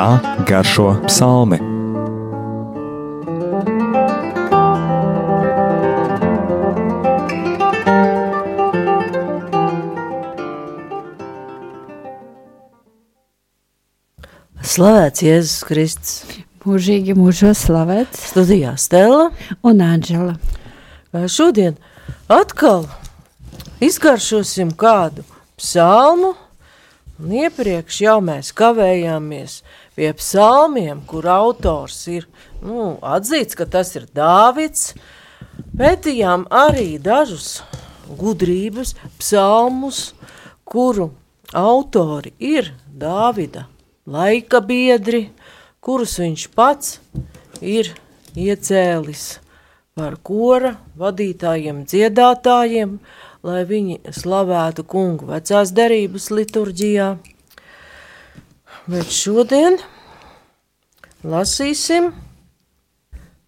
kā garšo psalmi. Slavēts Jēzus Kristus. Mūžīgi mūžos slavēts. Studijā Stela un Anģela. Šodien atkal izgaršosim kādu psalmu, un iepriekš jau mēs kavējāmies pie psalmiem, kur autors ir nu, atzīts, ka tas ir Dāvids. Pētījām arī dažus gudrības psalmus, kuru autori ir Dāvida laika biedri, kurus viņš pats ir iecēlis par kora vadītājiem, dziedātājiem, lai viņi slavētu kungu vecās derības liturģijā. Bet šodien lasīsim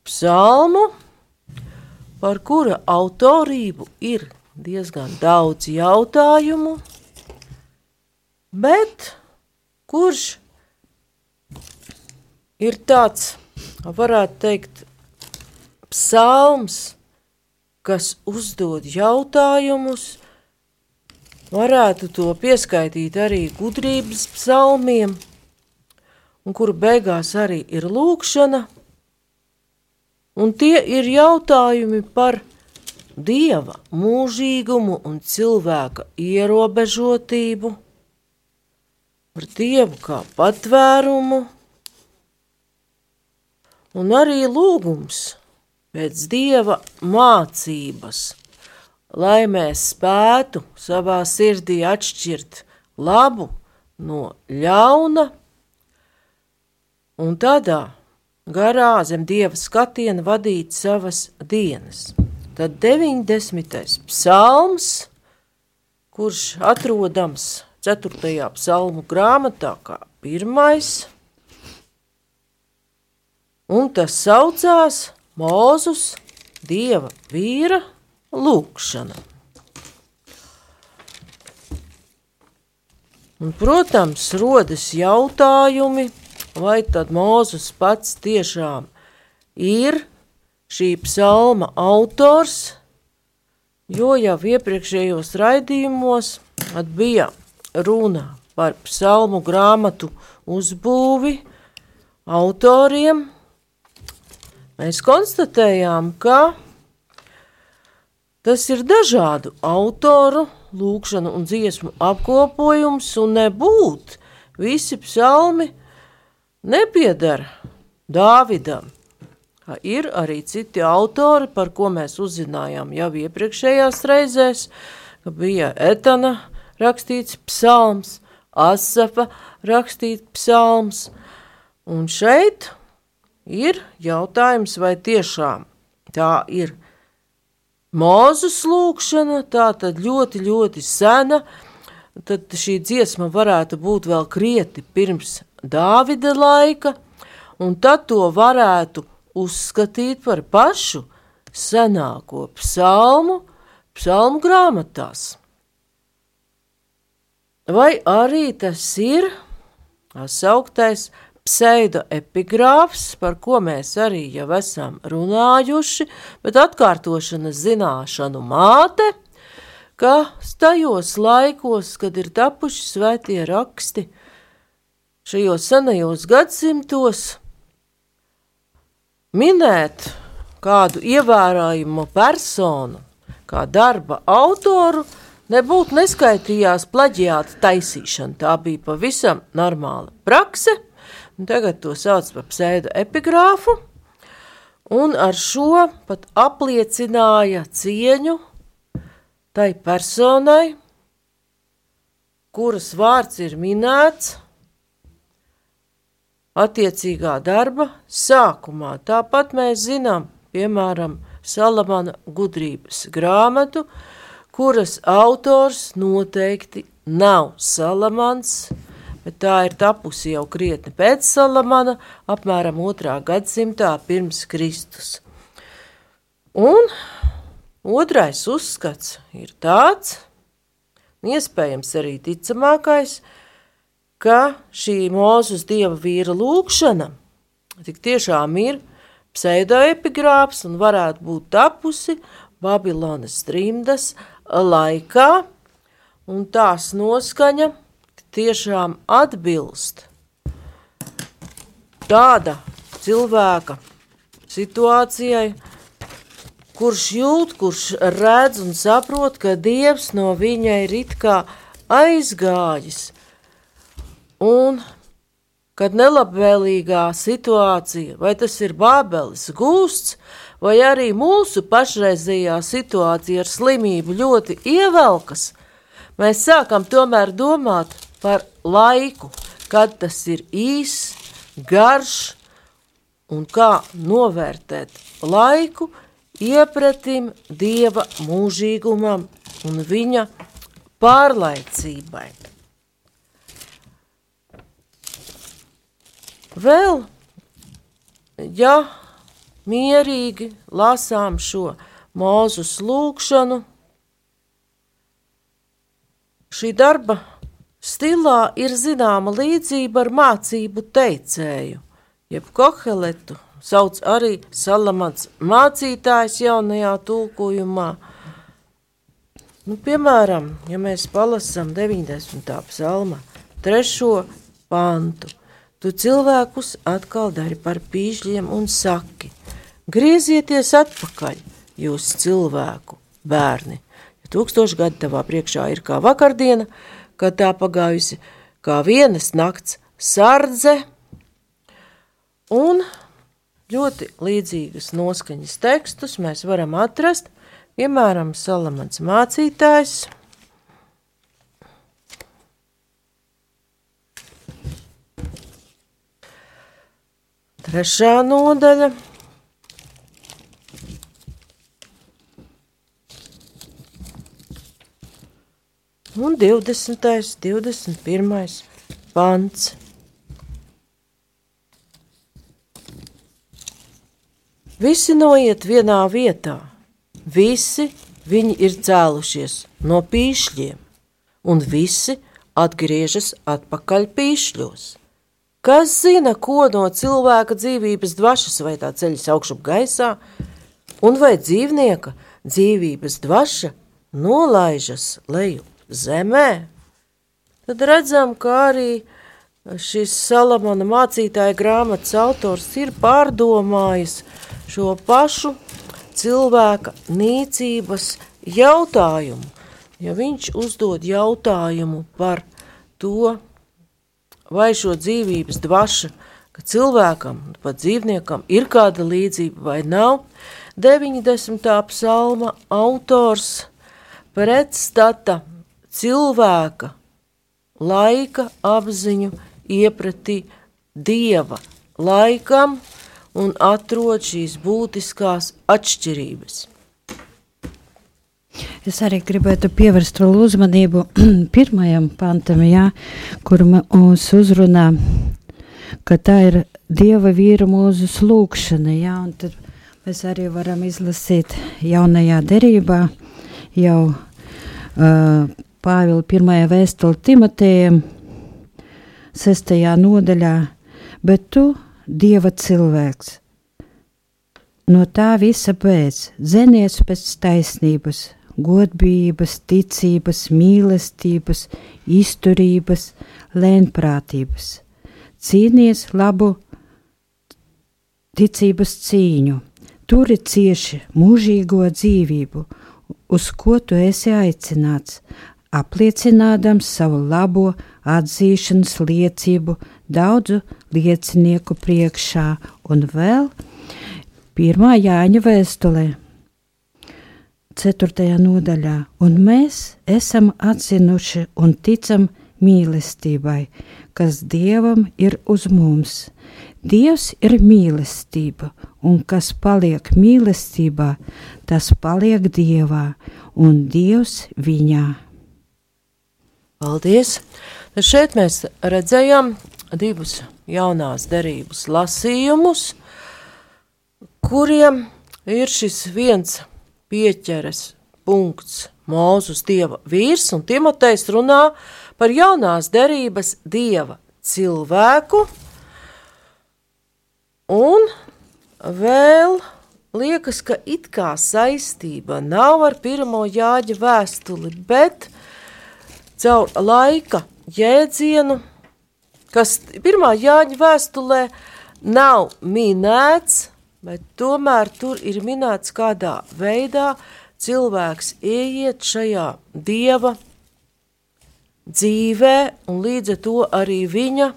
psalmu, par kura autorību ir diezgan daudz jautājumu, bet kurš ir tāds, varētu teikt, psalms, kas uzdod jautājumus, varētu to pieskaitīt arī gudrības psalmiem, un kura beigās arī ir lūkšana, un tie ir jautājumi par dieva mūžīgumu un cilvēka ierobežotību, par dievu kā patvērumu, un arī lūgums pēc dieva mācības, lai mēs spētu savā sirdī atšķirt labu no ļauna, un tādā garā zem dieva skatiena vadīt savas dienas. Tad 90. psalms, kurš atrodams 4. psalmu grāmatā kā pirmais, un tas saucās Mūzus dieva vīra lūkšana. Un, protams, rodas jautājumi, vai tad Mūzus pats tiešām ir šī psalma autors, jo jau iepriekšējos raidījumos bija runa par psalmu grāmatu uzbūvi autoriem, mēs konstatējām, ka tas ir dažādu autoru lūkšanu un dziesmu apkopojums, un nebūt visi psalmi nepiedara Dāvidam. Ir arī citi autori, par ko mēs uzzinājām jau iepriekšējās reizēs, ka bija Etana rakstīts psalms, Asafa rakstīts psalms, un šeit ir jautājums, vai tiešām tā ir mūzus lūkšana, tā tad ļoti, ļoti sena, tad šī dziesma varētu būt vēl krieti pirms Dāvida laika, un tad to varētu uzskatīt par pašu senāko psalmu, psalmu grāmatās. Vai arī tas ir sauktais pseidoepigrāfs, par ko mēs arī jau esam runājuši, bet atkārtošanas zināšanu māte, ka tajos laikos, kad ir tapuši svētie raksti, šajos senajos gadsimtos, minēt kādu ievērojumu personu, kā darba autoru, nebūtu neskaitījās plaģiāta taisīšana. Tā bija pavisam normāla Un tagad to sauc par pseido epigrāfu, un ar šo pat apliecināja cieņu tai personai, kuras vārds ir minēts attiecīgā darba sākumā. Tāpat mēs zinām, piemēram, Salamana gudrības grāmatu, kuras autors noteikti nav Salamans, bet tā ir tapusi jau krietni pēc Salamana, apmēram otrā gadsimtā pirms Kristus. Un otrais uzskats ir tāds, iespējams arī ticamākais, ka šī mūzus dieva vīra lūkšana tik tiešām ir pseidoepigrāfs un varētu būt tapusi Babilonas trimdas laikā, un tās noskaņa tiešām atbilst tāda cilvēka situācijai, kurš jūt, kurš redz un saprot, ka Dievs no viņa ir it kā aizgājis. Un kad nelabvēlīgā situācija, vai tas ir bābeles gūsts, vai arī mūsu pašreizējā situācija ar slimību ļoti ievelkas, mēs sākam tomēr domāt par laiku, kad tas ir īss, garš un kā novērtēt laiku iepratim Dieva mūžīgumam un viņa pārlaicībai. Vēl, ja mierīgi lasām šo mūzus lūkšanu, šī darba stilā ir zināma līdzība ar mācību teicēju, jeb koheletu, sauc arī Salamats mācītājs jaunajā tulkojumā. Nu, piemēram, ja mēs palasam 90. psalma trešo pantu, tu cilvēkus atkal dari par pīšļiem un saki, griezieties atpakaļ, jūs cilvēku bērni. Ja tūkstoši gadi tavā priekšā ir kā vakardiena, kad tā pagājusi kā vienas nakts sardze, un ļoti līdzīgas noskaņas tekstus mēs varam atrast, piemēram, Salamans mācītājs. Trešā nodaļa. Un 20. 21. pants. Visi noiet vienā vietā, visi viņi ir cēlušies no pīšļiem, un visi atgriežas atpakaļ pīšļos. Kas zina, ko no cilvēka dzīvības dvašas vai tā ceļas augšup gaisā, un vai dzīvnieka dzīvības dvaša nolaižas leju zemē? Tad redzam, ka arī šis Salamana mācītāja grāmatas autors ir pārdomājis šo pašu cilvēka nīcības jautājumu, ja viņš uzdod jautājumu par to, vai šo dzīvības dvaša, ka cilvēkam, pat dzīvniekam, ir kāda līdzība vai nav, 90. psalma autors pretstata cilvēka laika apziņu iepratī dieva laikam, un atrod šīs būtiskās atšķirības. Es arī gribētu pievērst vēl uzmanību pirmajam pantam, jā, kur mūs uzrunā, ka tā ir Dieva vīra mūsu lūkšana, jā, un tad mēs arī varam izlasīt jaunajā derībā jau uh, Pāvila pirmajā vēstuli Timotejam, sestajā nodaļā, bet tu dieva cilvēks. No tā visa pēc zenies pēc taisnības, godbības, ticības, mīlestības, izturības, lēnprātības. Cīnies labu ticības cīņu, turi cieši mūžīgo dzīvību, uz ko tu esi aicināts, apliecinādams savu labo atzīšanas liecību daudzu liecinieku priekšā, un vēl pirmā Jāņa vēstulē, 4. nodaļā, un mēs esam atzinuši un ticam mīlestībai, kas Dievam ir uz mums. Dievs ir mīlestība, un kas paliek mīlestībā, tas paliek Dievā, un Dievs viņā. Paldies! Šeit mēs redzējām divus jaunās derības lasījumus, kuriem ir šis viens pieķeres punkts. Mūzus dieva vīrs un Timotejs runā par jaunās derības dieva cilvēku, un vēl liekas, ka it kā saistība nav ar pirmo jāģa vēstuli, bet caur laika jēdzienu, kas pirmā jāģa vēstulē nav minēts, bet tomēr tur ir minēts kādā veidā cilvēks ieiet šajā dieva dzīvē un līdz ar to arī viņa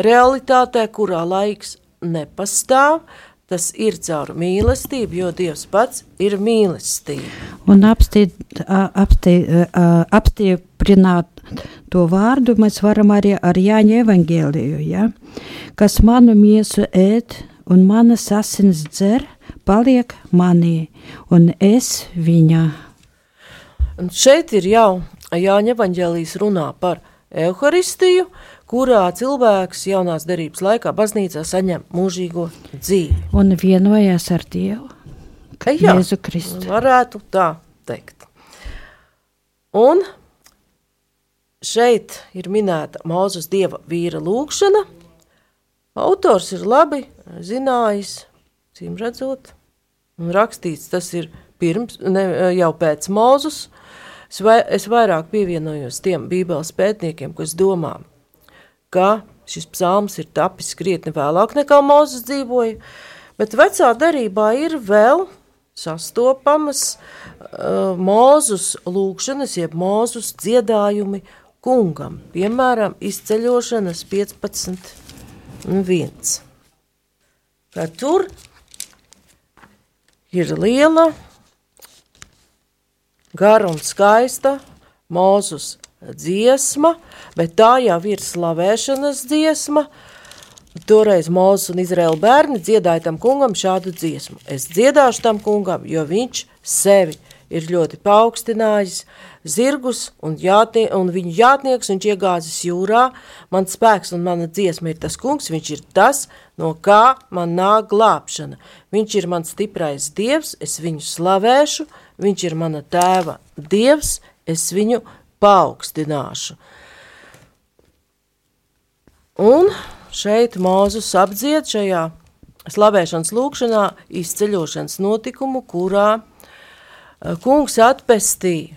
realitātē, kurā laiks nepastāv, tas ir caur mīlestību, jo Dievs pats ir mīlestība. Un apstiprināt to vārdu mēs varam arī ar Jāņa evangēliju, ja? kas manu miesu ēd un manas asins dzer, paliek manī, un es viņā. Un šeit ir jau Jāņa evanģēlijas runā par Euharistiju, kurā cilvēks jaunās derības laikā baznīcā saņem mūžīgo dzīvi. Un vienojas ar Dievu, ka Jā, Jēzu Kristu. Varētu tā teikt. Un šeit ir minēta Mūzes dieva vīra lūkšana. Autors ir labi zinājis, cīm redzot, un rakstīts tas ir pirms, ne, jau pēc Mūzus, Es, vai, es vairāk pievienojos tiem Bībeles pētniekiem, kas domā, ka šis psalms ir tapis krietni vēlāk nekā Mozus dzīvoja, bet vecā darībā ir vēl sastopamas uh, Mozus lūkšanas, jeb Mozus dziedājumi kungam, piemēram, izceļošanas 15 un 1. Ka tur ir liela gara un skaista mūzus dziesma, bet tā jau ir slavēšanas dziesma. Toreiz Mozus un Izraēla bērni dziedāja tam kungam šādu dziesmu. Es dziedāšu tam kungam, jo viņš sevi ir ļoti paaugstinājis, zirgus un, jātnie, un viņu jātnieks viņš iegāzis jūrā. Mans spēks un mana dziesma ir tas kungs, viņš ir tas, no kā man nāk glābšana. Viņš ir mans stiprais dievs, es viņu slavēšu, viņš ir mana tēva dievs, es viņu paaugstināšu. Un šeit Mūzus apdzied šajā slavēšanas lūkšanā izceļošanas notikumu, kurā eh, kungs atpestīja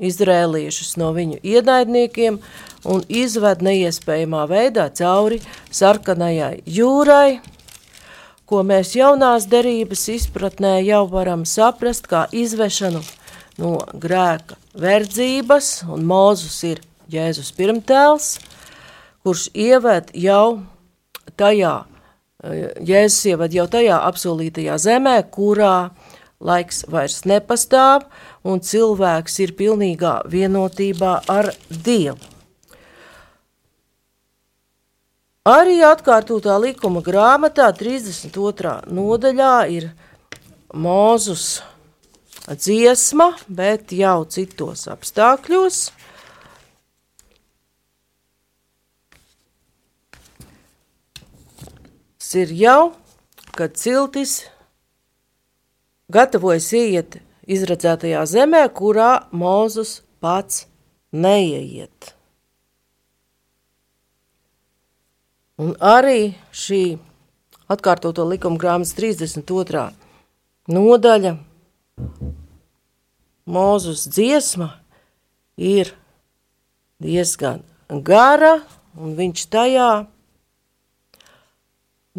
izrēliešus no viņu ienaidniekiem un izved neiespējamā veidā cauri sarkanajai jūrai, ko mēs jaunās derības izpratnē jau varam saprast kā izvešanu no grēka verdzības, un Mūzus ir Jēzus pirmtēls, kurš ieved jau tajā, Jēzus ieved jau tajā apsolītajā zemē, kurā laiks vairs nepastāv, un cilvēks ir pilnīgā vienotībā ar Dievu. Arī atkārtotā likuma grāmatā 32. nodaļā ir Mūzus dziesma, bet jau citos apstākļos. Tas ir jau, kad ciltis gatavojas iet izredzētajā zemē, kurā Mūzus pats neieiet. Un arī šī atkārtoto likuma grāmatas 32. nodaļa, Mūzus dziesma, ir diezgan gara, un viņš tajā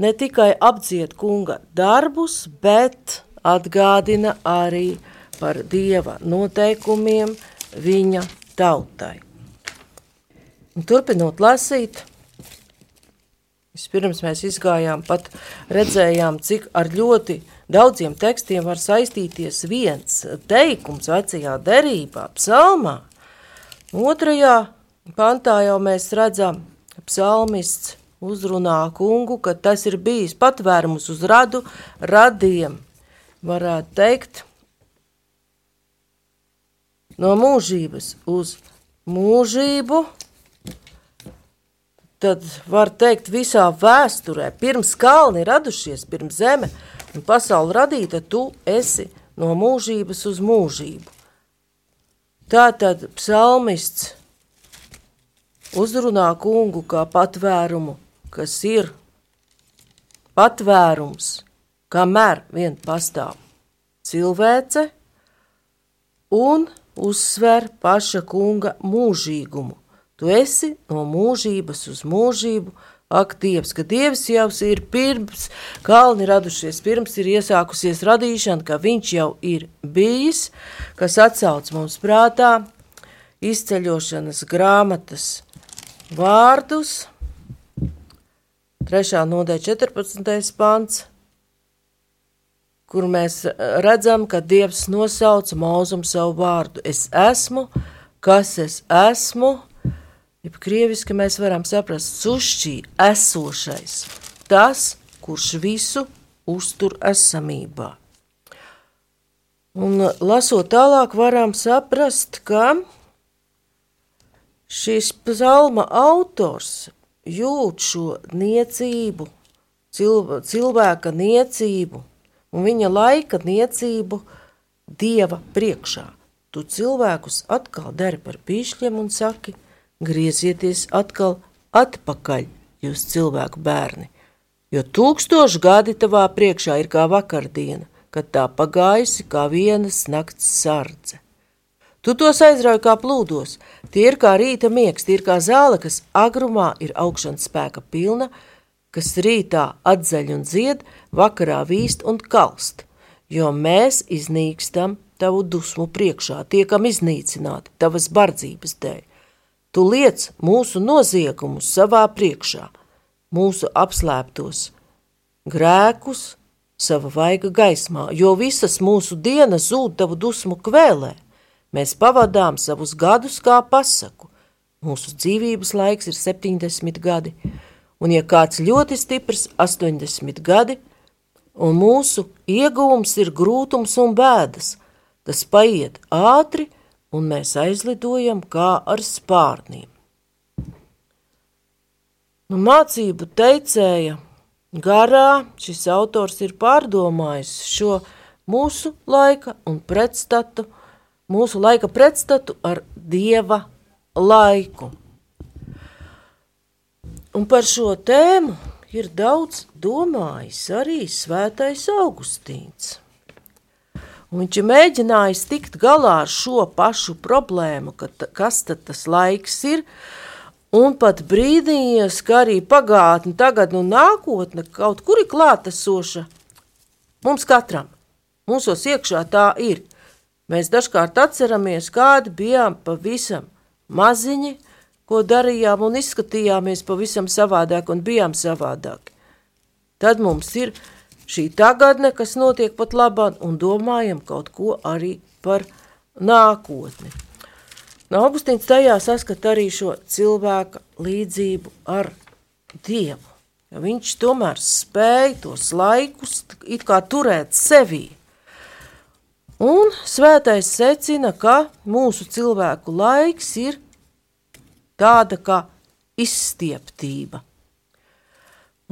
ne tikai apdzied kunga darbus, bet atgādina arī par dieva noteikumiem viņa tautai. Un turpinot lasīt, Vispirms mēs izgājām, pat redzējām, cik ar ļoti daudziem tekstiem var saistīties viens teikums vecajā derībā, psalmā. Otrajā pantā jau mēs redzam, ka psalmists uzrunā kungu, ka tas ir bijis patvērums uz radu radiem, varētu teikt, no mūžības uz mūžību, tad var teikt, visā vēsturē, pirms kalni radušies, pirms zeme un pasaule radīta, tu esi no mūžības uz mūžību. Tātad psalmists uzrunā kungu kā patvērumu, kas ir patvērums, kamēr vien pastāv cilvēce, un uzsver paša kunga mūžīgumu. Tu esi no mūžības uz mūžību, ak, Dievs, ka Dievs jau ir pirms kalni radušies, pirms ir iesākusies radīšana, ka viņš jau ir bijis, kas atsauc mums prātā izceļošanas grāmatas vārdus, 3. nodaļa 14. pants, kur mēs redzam, ka Dievs nosauca mūzumu savu vārdu. Es esmu, kas es esmu, jeb krieviski mēs varam saprast, sušķī esošais, tas, kurš visu uztur esamībā. Un lasot tālāk, varam saprast, ka šis psalma autors jūt šo niecību, cilvēka niecību un viņa laika niecību dieva priekšā. Tu cilvēkus atkal dari par pīšļiem un saki, griezieties atkal atpakaļ, jūs cilvēku bērni, jo tūkstoši gadi tavā priekšā ir kā vakardiena, kad tā pagājusi kā vienas nakts sardze. Tu tos aizrauj kā plūdos, tie ir kā rīta miegs, tie ir kā zāle, kas agrumā ir augšanas spēka pilna, kas rītā atzaļ un dzied, vakarā vīst un kalst, jo mēs iznīkstam tavu dusmu priekšā, tiekam iznīcināti tavas bardzības dēļ. Tu liec mūsu noziegumus savā priekšā, mūsu apslēptos grēkus sava vaiga gaismā, jo visas mūsu dienas zūd tavu dusmu kvēlē. Mēs pavadām savus gadus kā pasaku. Mūsu dzīvības laiks ir 70 gadi, un ja kāds ļoti stiprs 80 gadi, un mūsu ieguvums ir grūtums un bēdas, tas paiet ātri, un mēs aizlidojam kā ar spārniem. Nu, mācību teicēja garā šis autors ir pārdomājis šo mūsu laika un pretstatu, mūsu laika pretstatu ar dieva laiku. Un par šo tēmu ir daudz domājis arī svētais Augustīns. Viņš ir mēģinājis tikt galā ar šo pašu problēmu, ka, kas tad tas laiks ir, un pat brīdījies, ka arī pagātne, tagad un nākotne kaut kur ir klātesoša. Mums katram, mūsos iekšā tā ir. Mēs dažkārt atceramies, kādi bijām pavisam maziņi, ko darījām un izskatījāmies pavisam savādāk un bijām savādāk. Tad mums ir šī tagadne, kas notiek pat labāk, un domājam kaut ko arī par nākotni. No Augustīns tajā saskata arī šo cilvēka līdzību ar Dievu. Ja viņš tomēr spēja tos laikus turēt sevī. Un svētais secina, ka mūsu cilvēku laiks ir tāda kā izstieptība.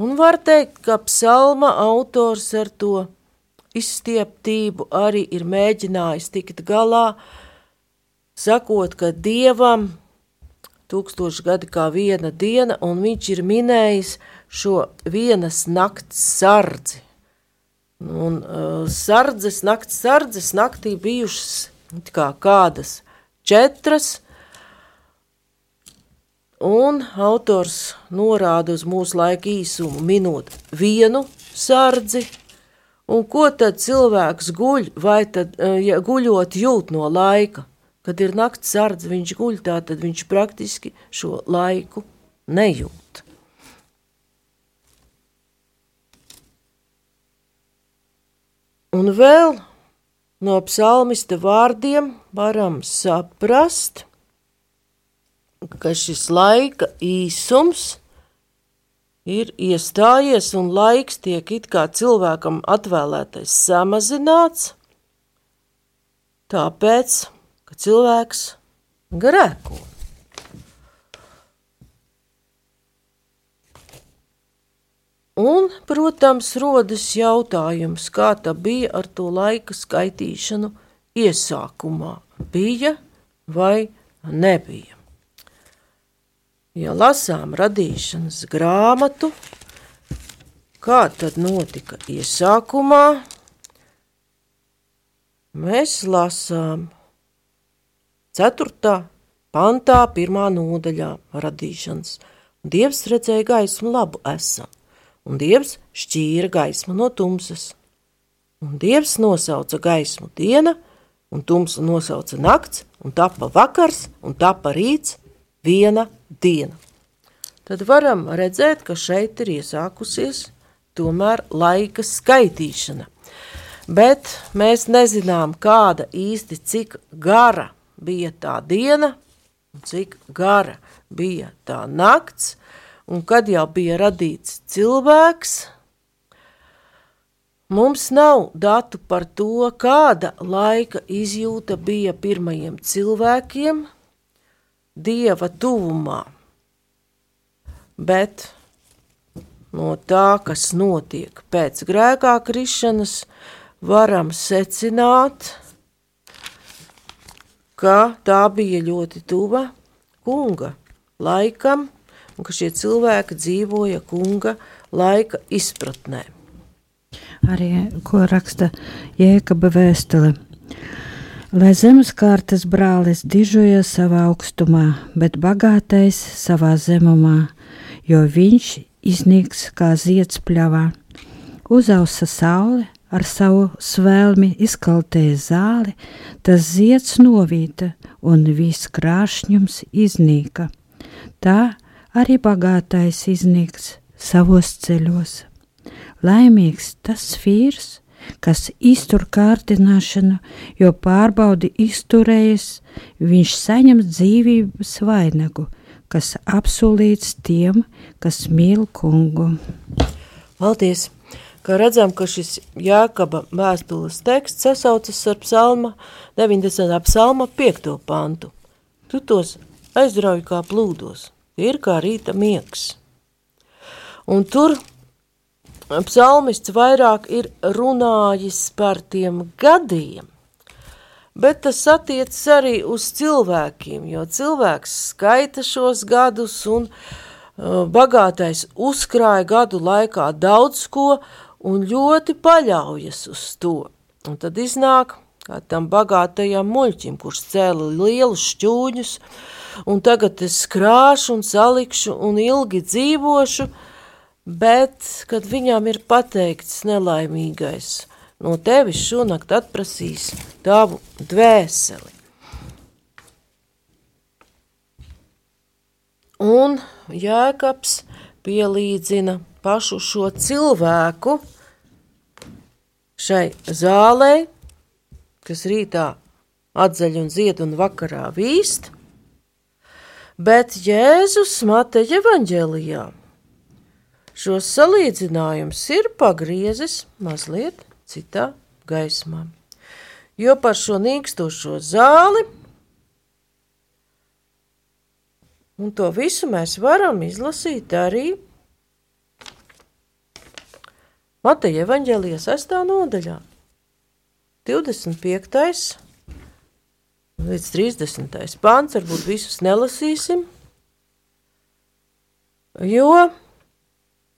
Un var teikt, ka psalma autors ar to izstieptību arī ir mēģinājis tikt galā, sakot, ka dievam tūkstoši gadi kā viena diena, un viņš ir minējis šo vienas nakts sardzi. Un uh, sardzes, nakts sardzes naktī bijušas kā kādas četras, un autors norāda uz mūsu laika īsumu, minot vienu sardzi, un ko tad cilvēks guļ, vai tad, eh, ja guļot jūt no laika, kad ir nakts sardze, viņš guļ tā, tad viņš praktiski šo laiku nejūt. Un vēl no psalmista vārdiem varam saprast, ka šis laika īsums ir iestājies un laiks tiek it kā cilvēkam atvēlētais samazināts, tāpēc, ka cilvēks grēko. Un, protams, rodas jautājums, kā tā bija ar to laika skaitīšanu iesākumā. Bija vai nebija? Ja lasām radīšanas grāmatu, kā tad notika iesākumā, mēs lasām 4. pantā, 1. nodaļā radīšanas. Dievs redzēja gaismu labu esam un Dievs šķīra gaismu no tumsas. Un Dievs nosauca gaismu diena, un tumsu nosauca nakts, un tapa vakars, un tapa rīts viena diena. Tad varam redzēt, ka šeit ir iesākusies tomēr laika skaitīšana. Bet mēs nezinām, kāda īsti cik gara bija tā diena, cik gara bija tā nakts, un kad jau bija radīts cilvēks, mums nav datu par to, kāda laika izjūta bija pirmajiem cilvēkiem dieva tuvumā. Bet no tā, kas notiek pēc grēkā krišanas, varam secināt, ka tā bija ļoti tuva kunga laikam, un ka šie cilvēki dzīvoja kunga laika izpratnē. Arī ko raksta Jēkaba vēstule. Lai zemes kārtas brālis dižoja savā augstumā, bet bagātais savā zemumā, jo viņš iznīks kā zieds pļavā. Uzausa saule, ar savu svēlmi izkaltēja zāli, tas zieds novīta un viss krāšņums iznīka. Tā arī bagātais izniks savos ceļos. Laimīgs tas vīrs, kas iztur kārdināšanu, jo pārbaudi izturējis, viņš saņem dzīvības vainagu, kas apsolīts tiem, kas mīl kungu. Paldies! Kā redzam, ka šis Jākaba vēstules teksts sasaucas ar psalma 90. psalma 5. pantu. Tu tos aizrauj kā plūdos ir kā rīta miegs. Un tur psalmists vairāk ir runājis par tiem gadiem, bet tas attiecas arī uz cilvēkiem, jo cilvēks skaita šos gadus un uh, bagātais uzkrāja gadu laikā daudz ko un ļoti paļaujas uz to. Un tad iznāk, tam bagātajam muļķim, kurš cēla lielus šķūņus, uh, un tagad es krāšu un salikšu un ilgi dzīvošu, bet, kad viņam ir pateikts nelaimīgais, no tevis šonakt atprasīs tavu dvēseli. Un Jēkabs pielīdzina pašu šo cilvēku šai zālē, kas rītā atzaļ un zied un vakarā vīst, Bet Jēzus Mateja evaņģēlijā šos salīdzinājumus ir pagriezis mazliet citā gaismā. Jo par šo nīkstošo zāli un to visu mēs varam izlasīt arī Mateja evaņģēlijas 6. nodaļā, 25 līdz 30. pāns, varbūt visus nelasīsim, jo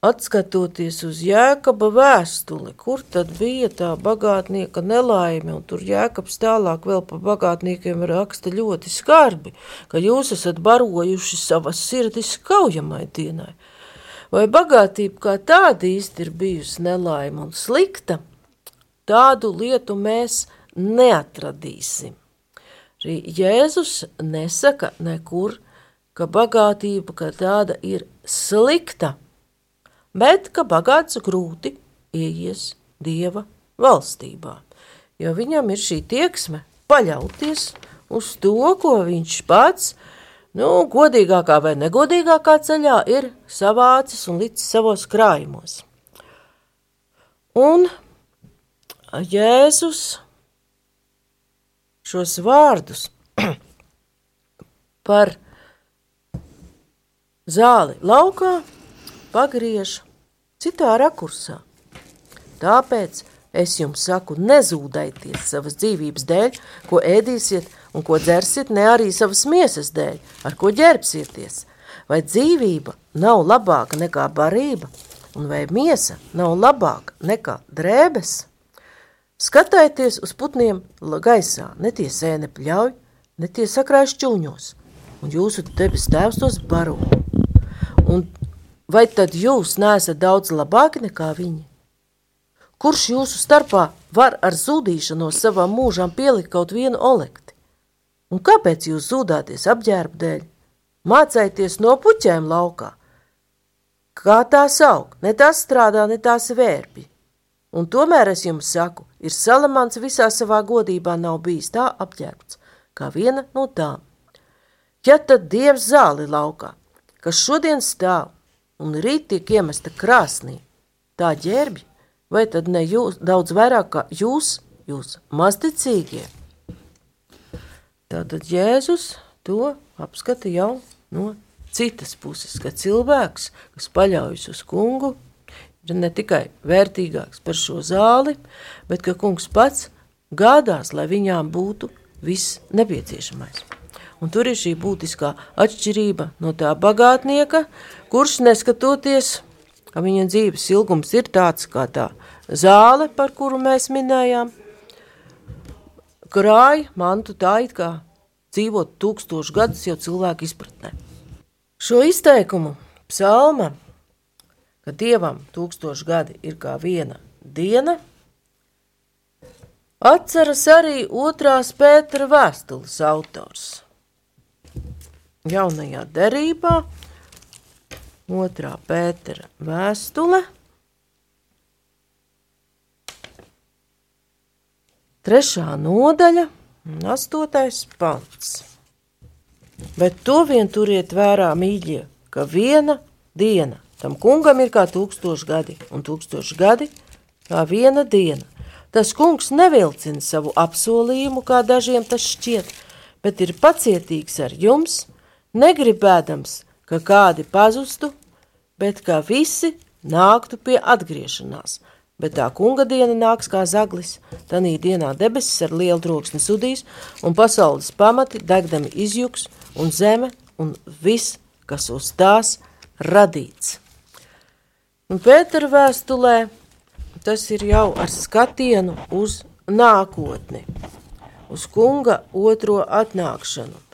atskatoties uz Jēkaba vēstuli, kur tad bija tā bagātnieka nelaime, un tur Jēkabs tālāk vēl pa bagātniekiem raksta ļoti skarbi, ka jūs esat barojuši savas sirdis kaujamai dienai. Vai bagātība kā tāda īsti ir bijusi nelaime un slikta, tādu lietu mēs neatradīsim. Arī Jēzus nesaka nekur, ka bagātība kā tāda ir slikta, bet ka bagāts grūti ieies Dieva valstībā, jo viņam ir šī tieksme paļauties uz to, ko viņš pats, nu, godīgākā vai negodīgākā ceļā ir savācis un licis savos krājumos. Un Jēzus šos vārdus par zāli laukā pagriež citā rakursā. Tāpēc es jums saku, nezūdaities savas dzīvības dēļ, ko ēdīsiet un ko dzersiet, ne arī savas miesas dēļ, ar ko ģērbsieties. Vai dzīvība nav labāka nekā barība, un vai miesa nav labāka nekā drēbes? Skatieties uz putniem gaisā, ne tie sēne pļauj, ne tie sakrājas čūņos, un jūsu debes tēvs tos baro. Un vai tad jūs neesat daudz labāki nekā viņi? Kurš jūsu starpā var ar zudīšanos savam mūžam pielikt kaut vienu olekti? Un kāpēc jūs zudāties apģērbu dēļ? Mācēties no puķēm laukā. Kā tās aug, ne tās strādā, ne tās vērpi. Un tomēr es jums saku, ir salamans visā savā godībā nav bijis tā apģērbts, kā viena no tām. Ja tad dievs zāli laukā, kas šodien stāv un rīt tiek iemesta krāsnī, tā ģērbja, vai tad ne jūs, daudz vairāk kā jūs, jūs mazticīgie? Tātad Jēzus to apskata jau no citas puses, ka cilvēks, kas paļaujas uz kungu, ir ne tikai vērtīgāks par šo zāli, bet ka kungs pats gādās, lai viņām būtu viss nepieciešamais. Un tur ir šī būtiskā atšķirība no tā bagātnieka, kurš neskatoties, ka viņa dzīves ilgums ir tāds kā tā zāle, par kuru mēs minējām, krāja mantu tā it kā dzīvot tūkstošu gadus jau cilvēku izpratnē. Šo izteikumu psalma, ka dievam tūkstoši gadi ir kā viena diena, atceras arī otrās Pētera vēstules autors. Jaunajā derībā, otrā Pētera vēstule – Trešā nodaļa, astotais pants. Bet to vien turiet vērā, mīļie, ka viena diena tam kungam ir kā tūkstoši gadi, un tūkstoši gadi kā viena diena. Tas kungs nevilcina savu apsolījumu, kā dažiem tas šķiet, bet ir pacietīgs ar jums, negribēdams, ka kādi pazustu, bet kā visi nāktu pie atgriešanās bet tā kunga diena nāks kā zaglis. Tanī dienā debesis ar lielu troksni sudīs, un pasaules pamati degdami izjuks, un zeme un viss, kas uz tās radīts. Un Pētera vēstulē tas ir jau ar skatienu uz nākotni, uz kunga otro atnākšanu.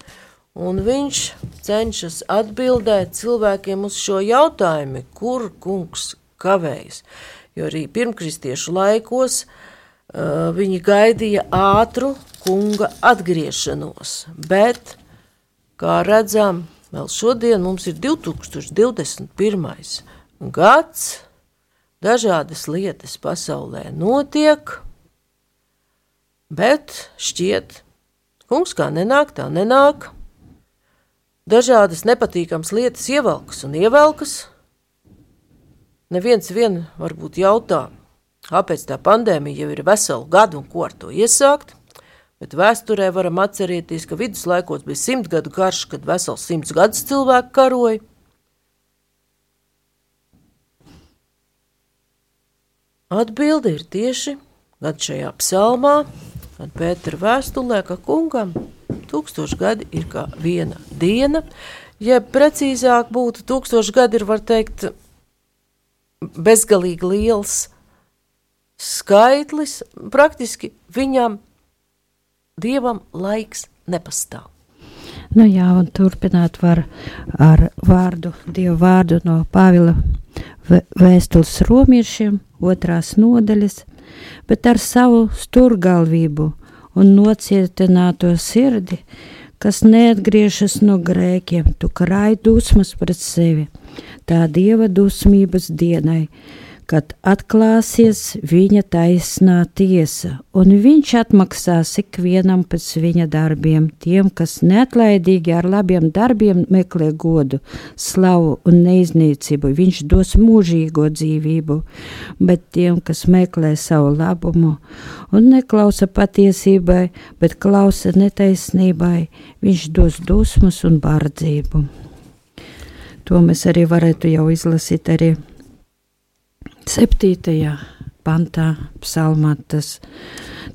Un viņš cenšas atbildēt cilvēkiem uz šo jautājumu, kur kungs kavējas. Jo arī pirmkristiešu laikos uh, viņi gaidīja ātru kunga atgriešanos, bet, kā redzam, vēl šodien mums ir 2021. gads, dažādas lietas pasaulē notiek, bet šķiet, kungs kā nenāk, tā nenāk, dažādas nepatīkamas lietas ievelkas un ievelkas, Neviens vien varbūt jautā, kāpēc tā pandēmija jau ir veselu gadu un ko ar to iesākt, bet vēsturē varam atcerēties, ka viduslaikos bija simt gadu karš, kad vesels simts gadus cilvēku karoja. Atbilde ir tieši gan šajā psalmā, gan Pētera vēstulē, ka kungam tūkstoši gadi ir kā viena diena, ja precīzāk būtu tūkstoši gadi ir, var teikt, bezgalīgi liels skaitlis, praktiski viņam, dievam, laiks nepastāv. Nu jā, un turpināt var ar vārdu, dievu vārdu no Pāvila vēstules romiešiem, otrās nodaļas, bet ar savu sturgalvību un nocietināto sirdi, kas neatgriežas no grēkiem, tu krāj dusmas pret sevi tā dieva dusmības dienai, kad atklāsies viņa taisnā tiesa, un viņš atmaksās ikvienam pēc viņa darbiem, tiem, kas neatlaidīgi ar labiem darbiem meklē godu, slavu un neiznīcību, viņš dos mūžīgo dzīvību, bet tiem, kas meklē savu labumu un neklausa patiesībai, bet klausa netaisnībai, viņš dos dusmas un bardzību. To mēs arī varētu jau izlasīt arī septītajā pantā psalmā tas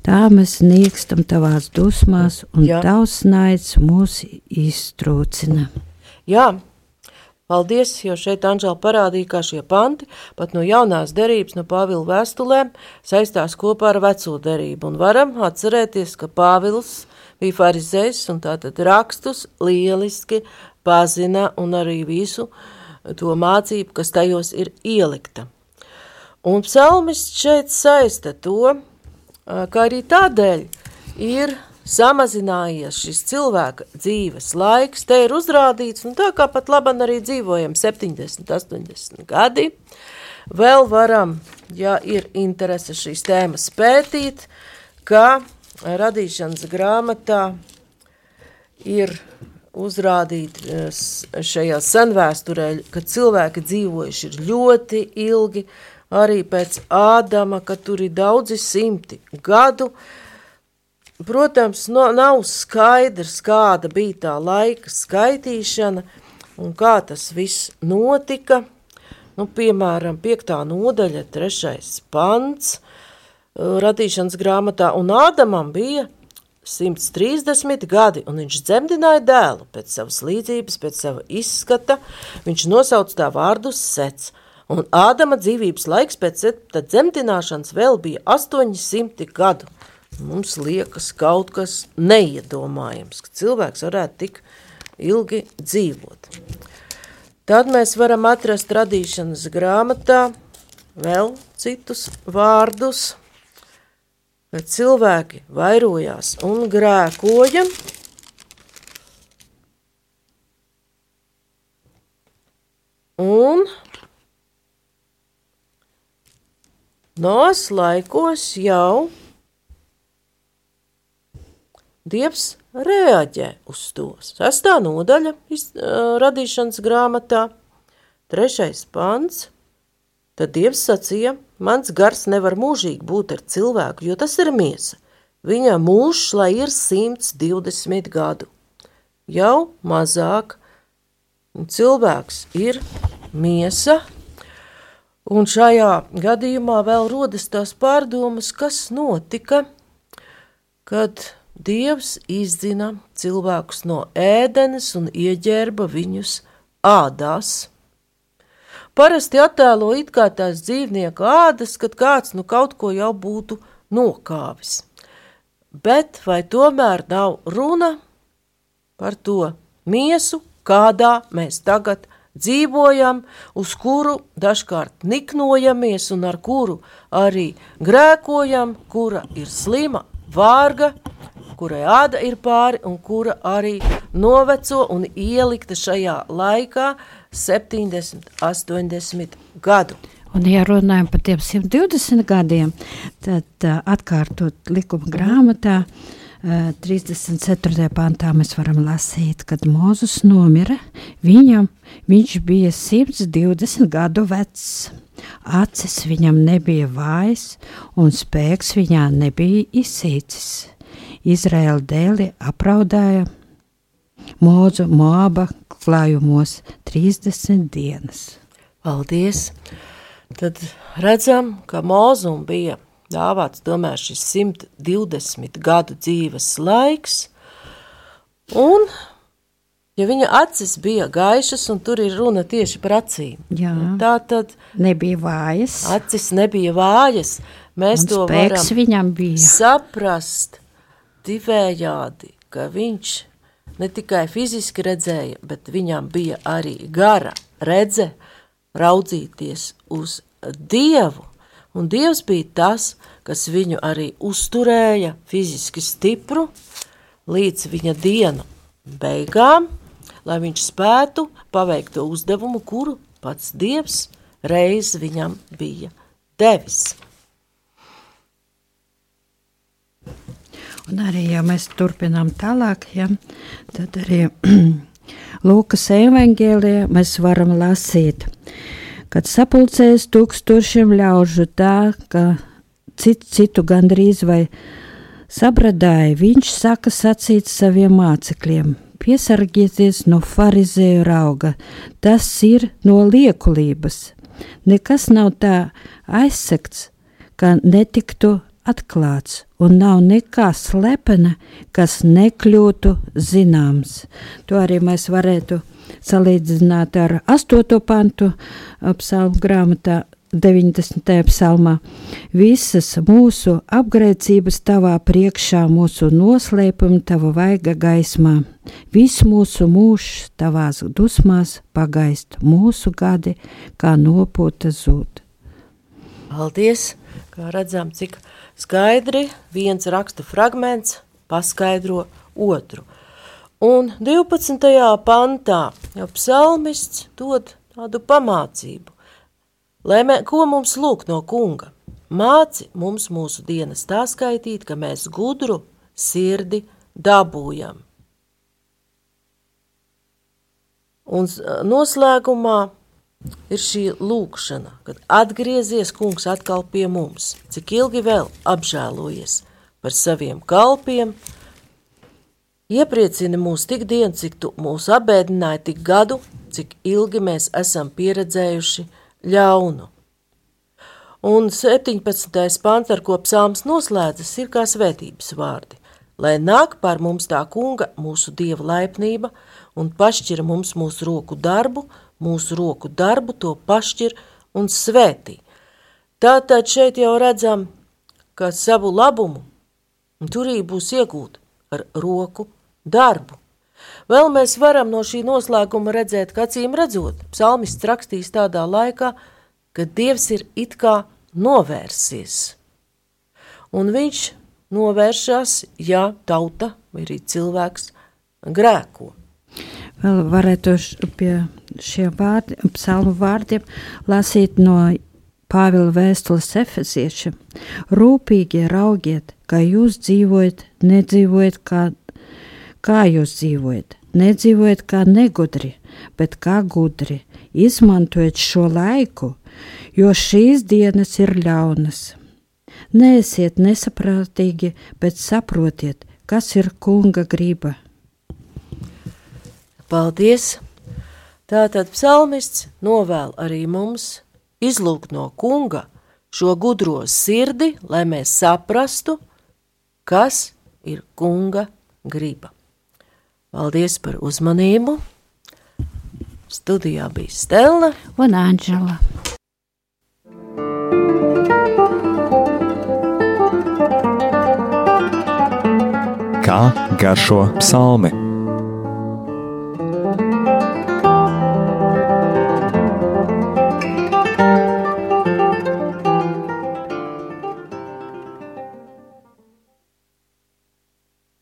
tā mēs niekstam tavās dusmās un Jā. tavs naids mūs iztrūcina. Jā, paldies, jo šeit Anžēla parādīja, kā šie panti pat no jaunās derības, no Pāvila vēstulēm saistās kopā ar veco derību. Un varam atcerēties, ka Pāvils bija farizējs un tātad rakstus lieliski pazina un arī visu to mācību, kas tajos ir ielikta. Un psalmists šeit saista to, ka arī tādēļ ir samazinājies šis cilvēka dzīves laiks, te ir uzrādīts, un tā kā pat labam arī dzīvojam 70, 80 gadi, vēl varam, ja ir interese šīs tēmas pētīt, ka radīšanas grāmatā ir uzrādīti šajā senvēsturē, ka cilvēki dzīvojuši ir ļoti ilgi, arī pēc Ādama, ka tur ir daudzi simti gadu. Protams, no, nav skaidrs, kāda bija tā laika skaitīšana un kā tas viss notika. Nu, piemēram, 5. nodaļa, 3. pants radīšanas grāmatā, un Ādamam bija 130 gadi, un viņš dzemdināja dēlu pēc savas līdzības, pēc sava izskata. Viņš nosauca tā vārdu sets, un Ādama dzīvības laiks pēc dzemdināšanas vēl bija 800 gadu. Mums liekas kaut kas neiedomājams, ka cilvēks varētu tik ilgi dzīvot. Tad mēs varam atrast radīšanas grāmatā vēl citus vārdus, kad cilvēki vairojās un grēkoja. Un nos laikos jau Dievs reaģē uz to. Sestā nodaļa iz, uh, radīšanas grāmatā, trešais pants. Tad Dievs sacīja, mans gars nevar mūžīgi būt ar cilvēku, jo tas ir miesa. Viņa mūžs, lai ir 120 gadu. Jau mazāk cilvēks ir miesa, un šajā gadījumā vēl rodas tās pārdomas, kas notika, kad Dievs izdzina cilvēkus no ēdenes un ieģērba viņus ādās. Parasti attēlo it kā tās dzīvnieku ādas, kad kāds nu kaut ko jau būtu nokāvis. Bet vai tomēr nav runa par to miesu, kādā mēs tagad dzīvojam, uz kuru dažkārt niknojamies un ar kuru arī grēkojam, kura ir slima, vārga, kurai āda ir pāri un kura arī noveco un ielikta šajā laikā 70, 80 gadu. Un, ja runājam par tiem 120 gadiem, tad uh, atkārtot likuma grāmatā, uh, 34. pantā mēs varam lasīt, kad Mozus nomira, viņam viņš bija 120 gadu vecs. Acis viņam nebija vājas, un spēks viņā nebija izsīcis. Izraēla dēli apraudāja Mūzu Moaba klājumos 30 dienas. Paldies! Tad redzam, ka Mūzum bija dāvāts tomēr šis 120 gadu dzīves laiks, un ja viņa acis bija gaišas, un tur ir runa tieši par acīm. Jā. Tā tad nebija vājas. Acis nebija vājas. Mēs un to varam saprast divējādi, ka viņš ne tikai fiziski redzēja, bet viņam bija arī gara redze raudzīties uz Dievu. Un Dievs bija tas, kas viņu arī uzturēja fiziski stipru līdz viņa dienu beigām, lai viņš spētu paveikt to uzdevumu, kuru pats Dievs reiz viņam bija devis. Un arī, ja mēs turpinām tālāk, ja, tad arī Lūkas evanģēlijā mēs varam lasīt, kad sapulcēs tūkstošiem ļaužu tā, ka citu, citu gandrīz vai sabradāja, viņš saka sacīt saviem mācekļiem, piesargieties no farizēju rauga, tas ir no liekulības. Nekas nav tā aizsekts, ka netiktu atklāts, un nav nekā slepena, kas nekļūtu zināms. To arī mēs varētu salīdzināt ar 8. pantu psalmu grāmatā. 90. psalmā. Visas mūsu apgrēcības tavā priekšā, mūsu noslēpumi tava vaiga gaismā. Viss mūsu mūžs tavās dusmās pagaist, mūsu gadi kā nopūta zūd. Paldies! Kā redzam, cik skaidri viens raksta fragments paskaidro otru. Un 12. pantā jau psalmists dod tādu pamācību. Lai mē, ko mums lūk no kunga? Māci mums mūsu dienas tā skaitīt, ka mēs gudru sirdi dabūjam. Un noslēgumā ir šī lūkšana, kad atgriezies kungs atkal pie mums, cik ilgi vēl apžēlojies par saviem kalpiem, iepriecina mūs tik dienu, cik tu mūs abēdināji tik gadu, cik ilgi mēs esam pieredzējuši ļaunu. Un 17. pants, ar ko psalms noslēdzas, ir kā svētības vārdi. Lai nāk pār mums tā kunga, mūsu dieva laipnība, un pašķira mums mūsu roku darbu, mūsu roku darbu, to pašķir un svētī. Tātad šeit jau redzam, ka savu labumu turību būs iegūt ar roku darbu. Vēl mēs varam no šī noslēguma redzēt, ka acīm redzot, psalmists rakstīs tādā laikā, kad Dievs ir it kā novērsies. Un viņš novēršas, ja tauta vai arī cilvēks grēko. Vēl varētu pie šiem vārdiem, psalmu vārdiem lasīt no Pāvila vēstules efeziešiem. Rūpīgi raugiet, kā jūs dzīvojat, nedzīvojat kā, kā jūs dzīvojat, nedzīvojat kā negudri, bet kā gudri. Izmantojiet šo laiku, jo šīs dienas ir ļaunas. Neesiet nesaprātīgi, bet saprotiet, kas ir kunga griba. Paldies! Tātad psalmists novēl arī mums izlūgt no kunga šo gudro sirdi, lai mēs saprastu, kas ir kunga griba. Paldies par uzmanību! Studijā bija Stela un Anģela. Kā garšo psalmi?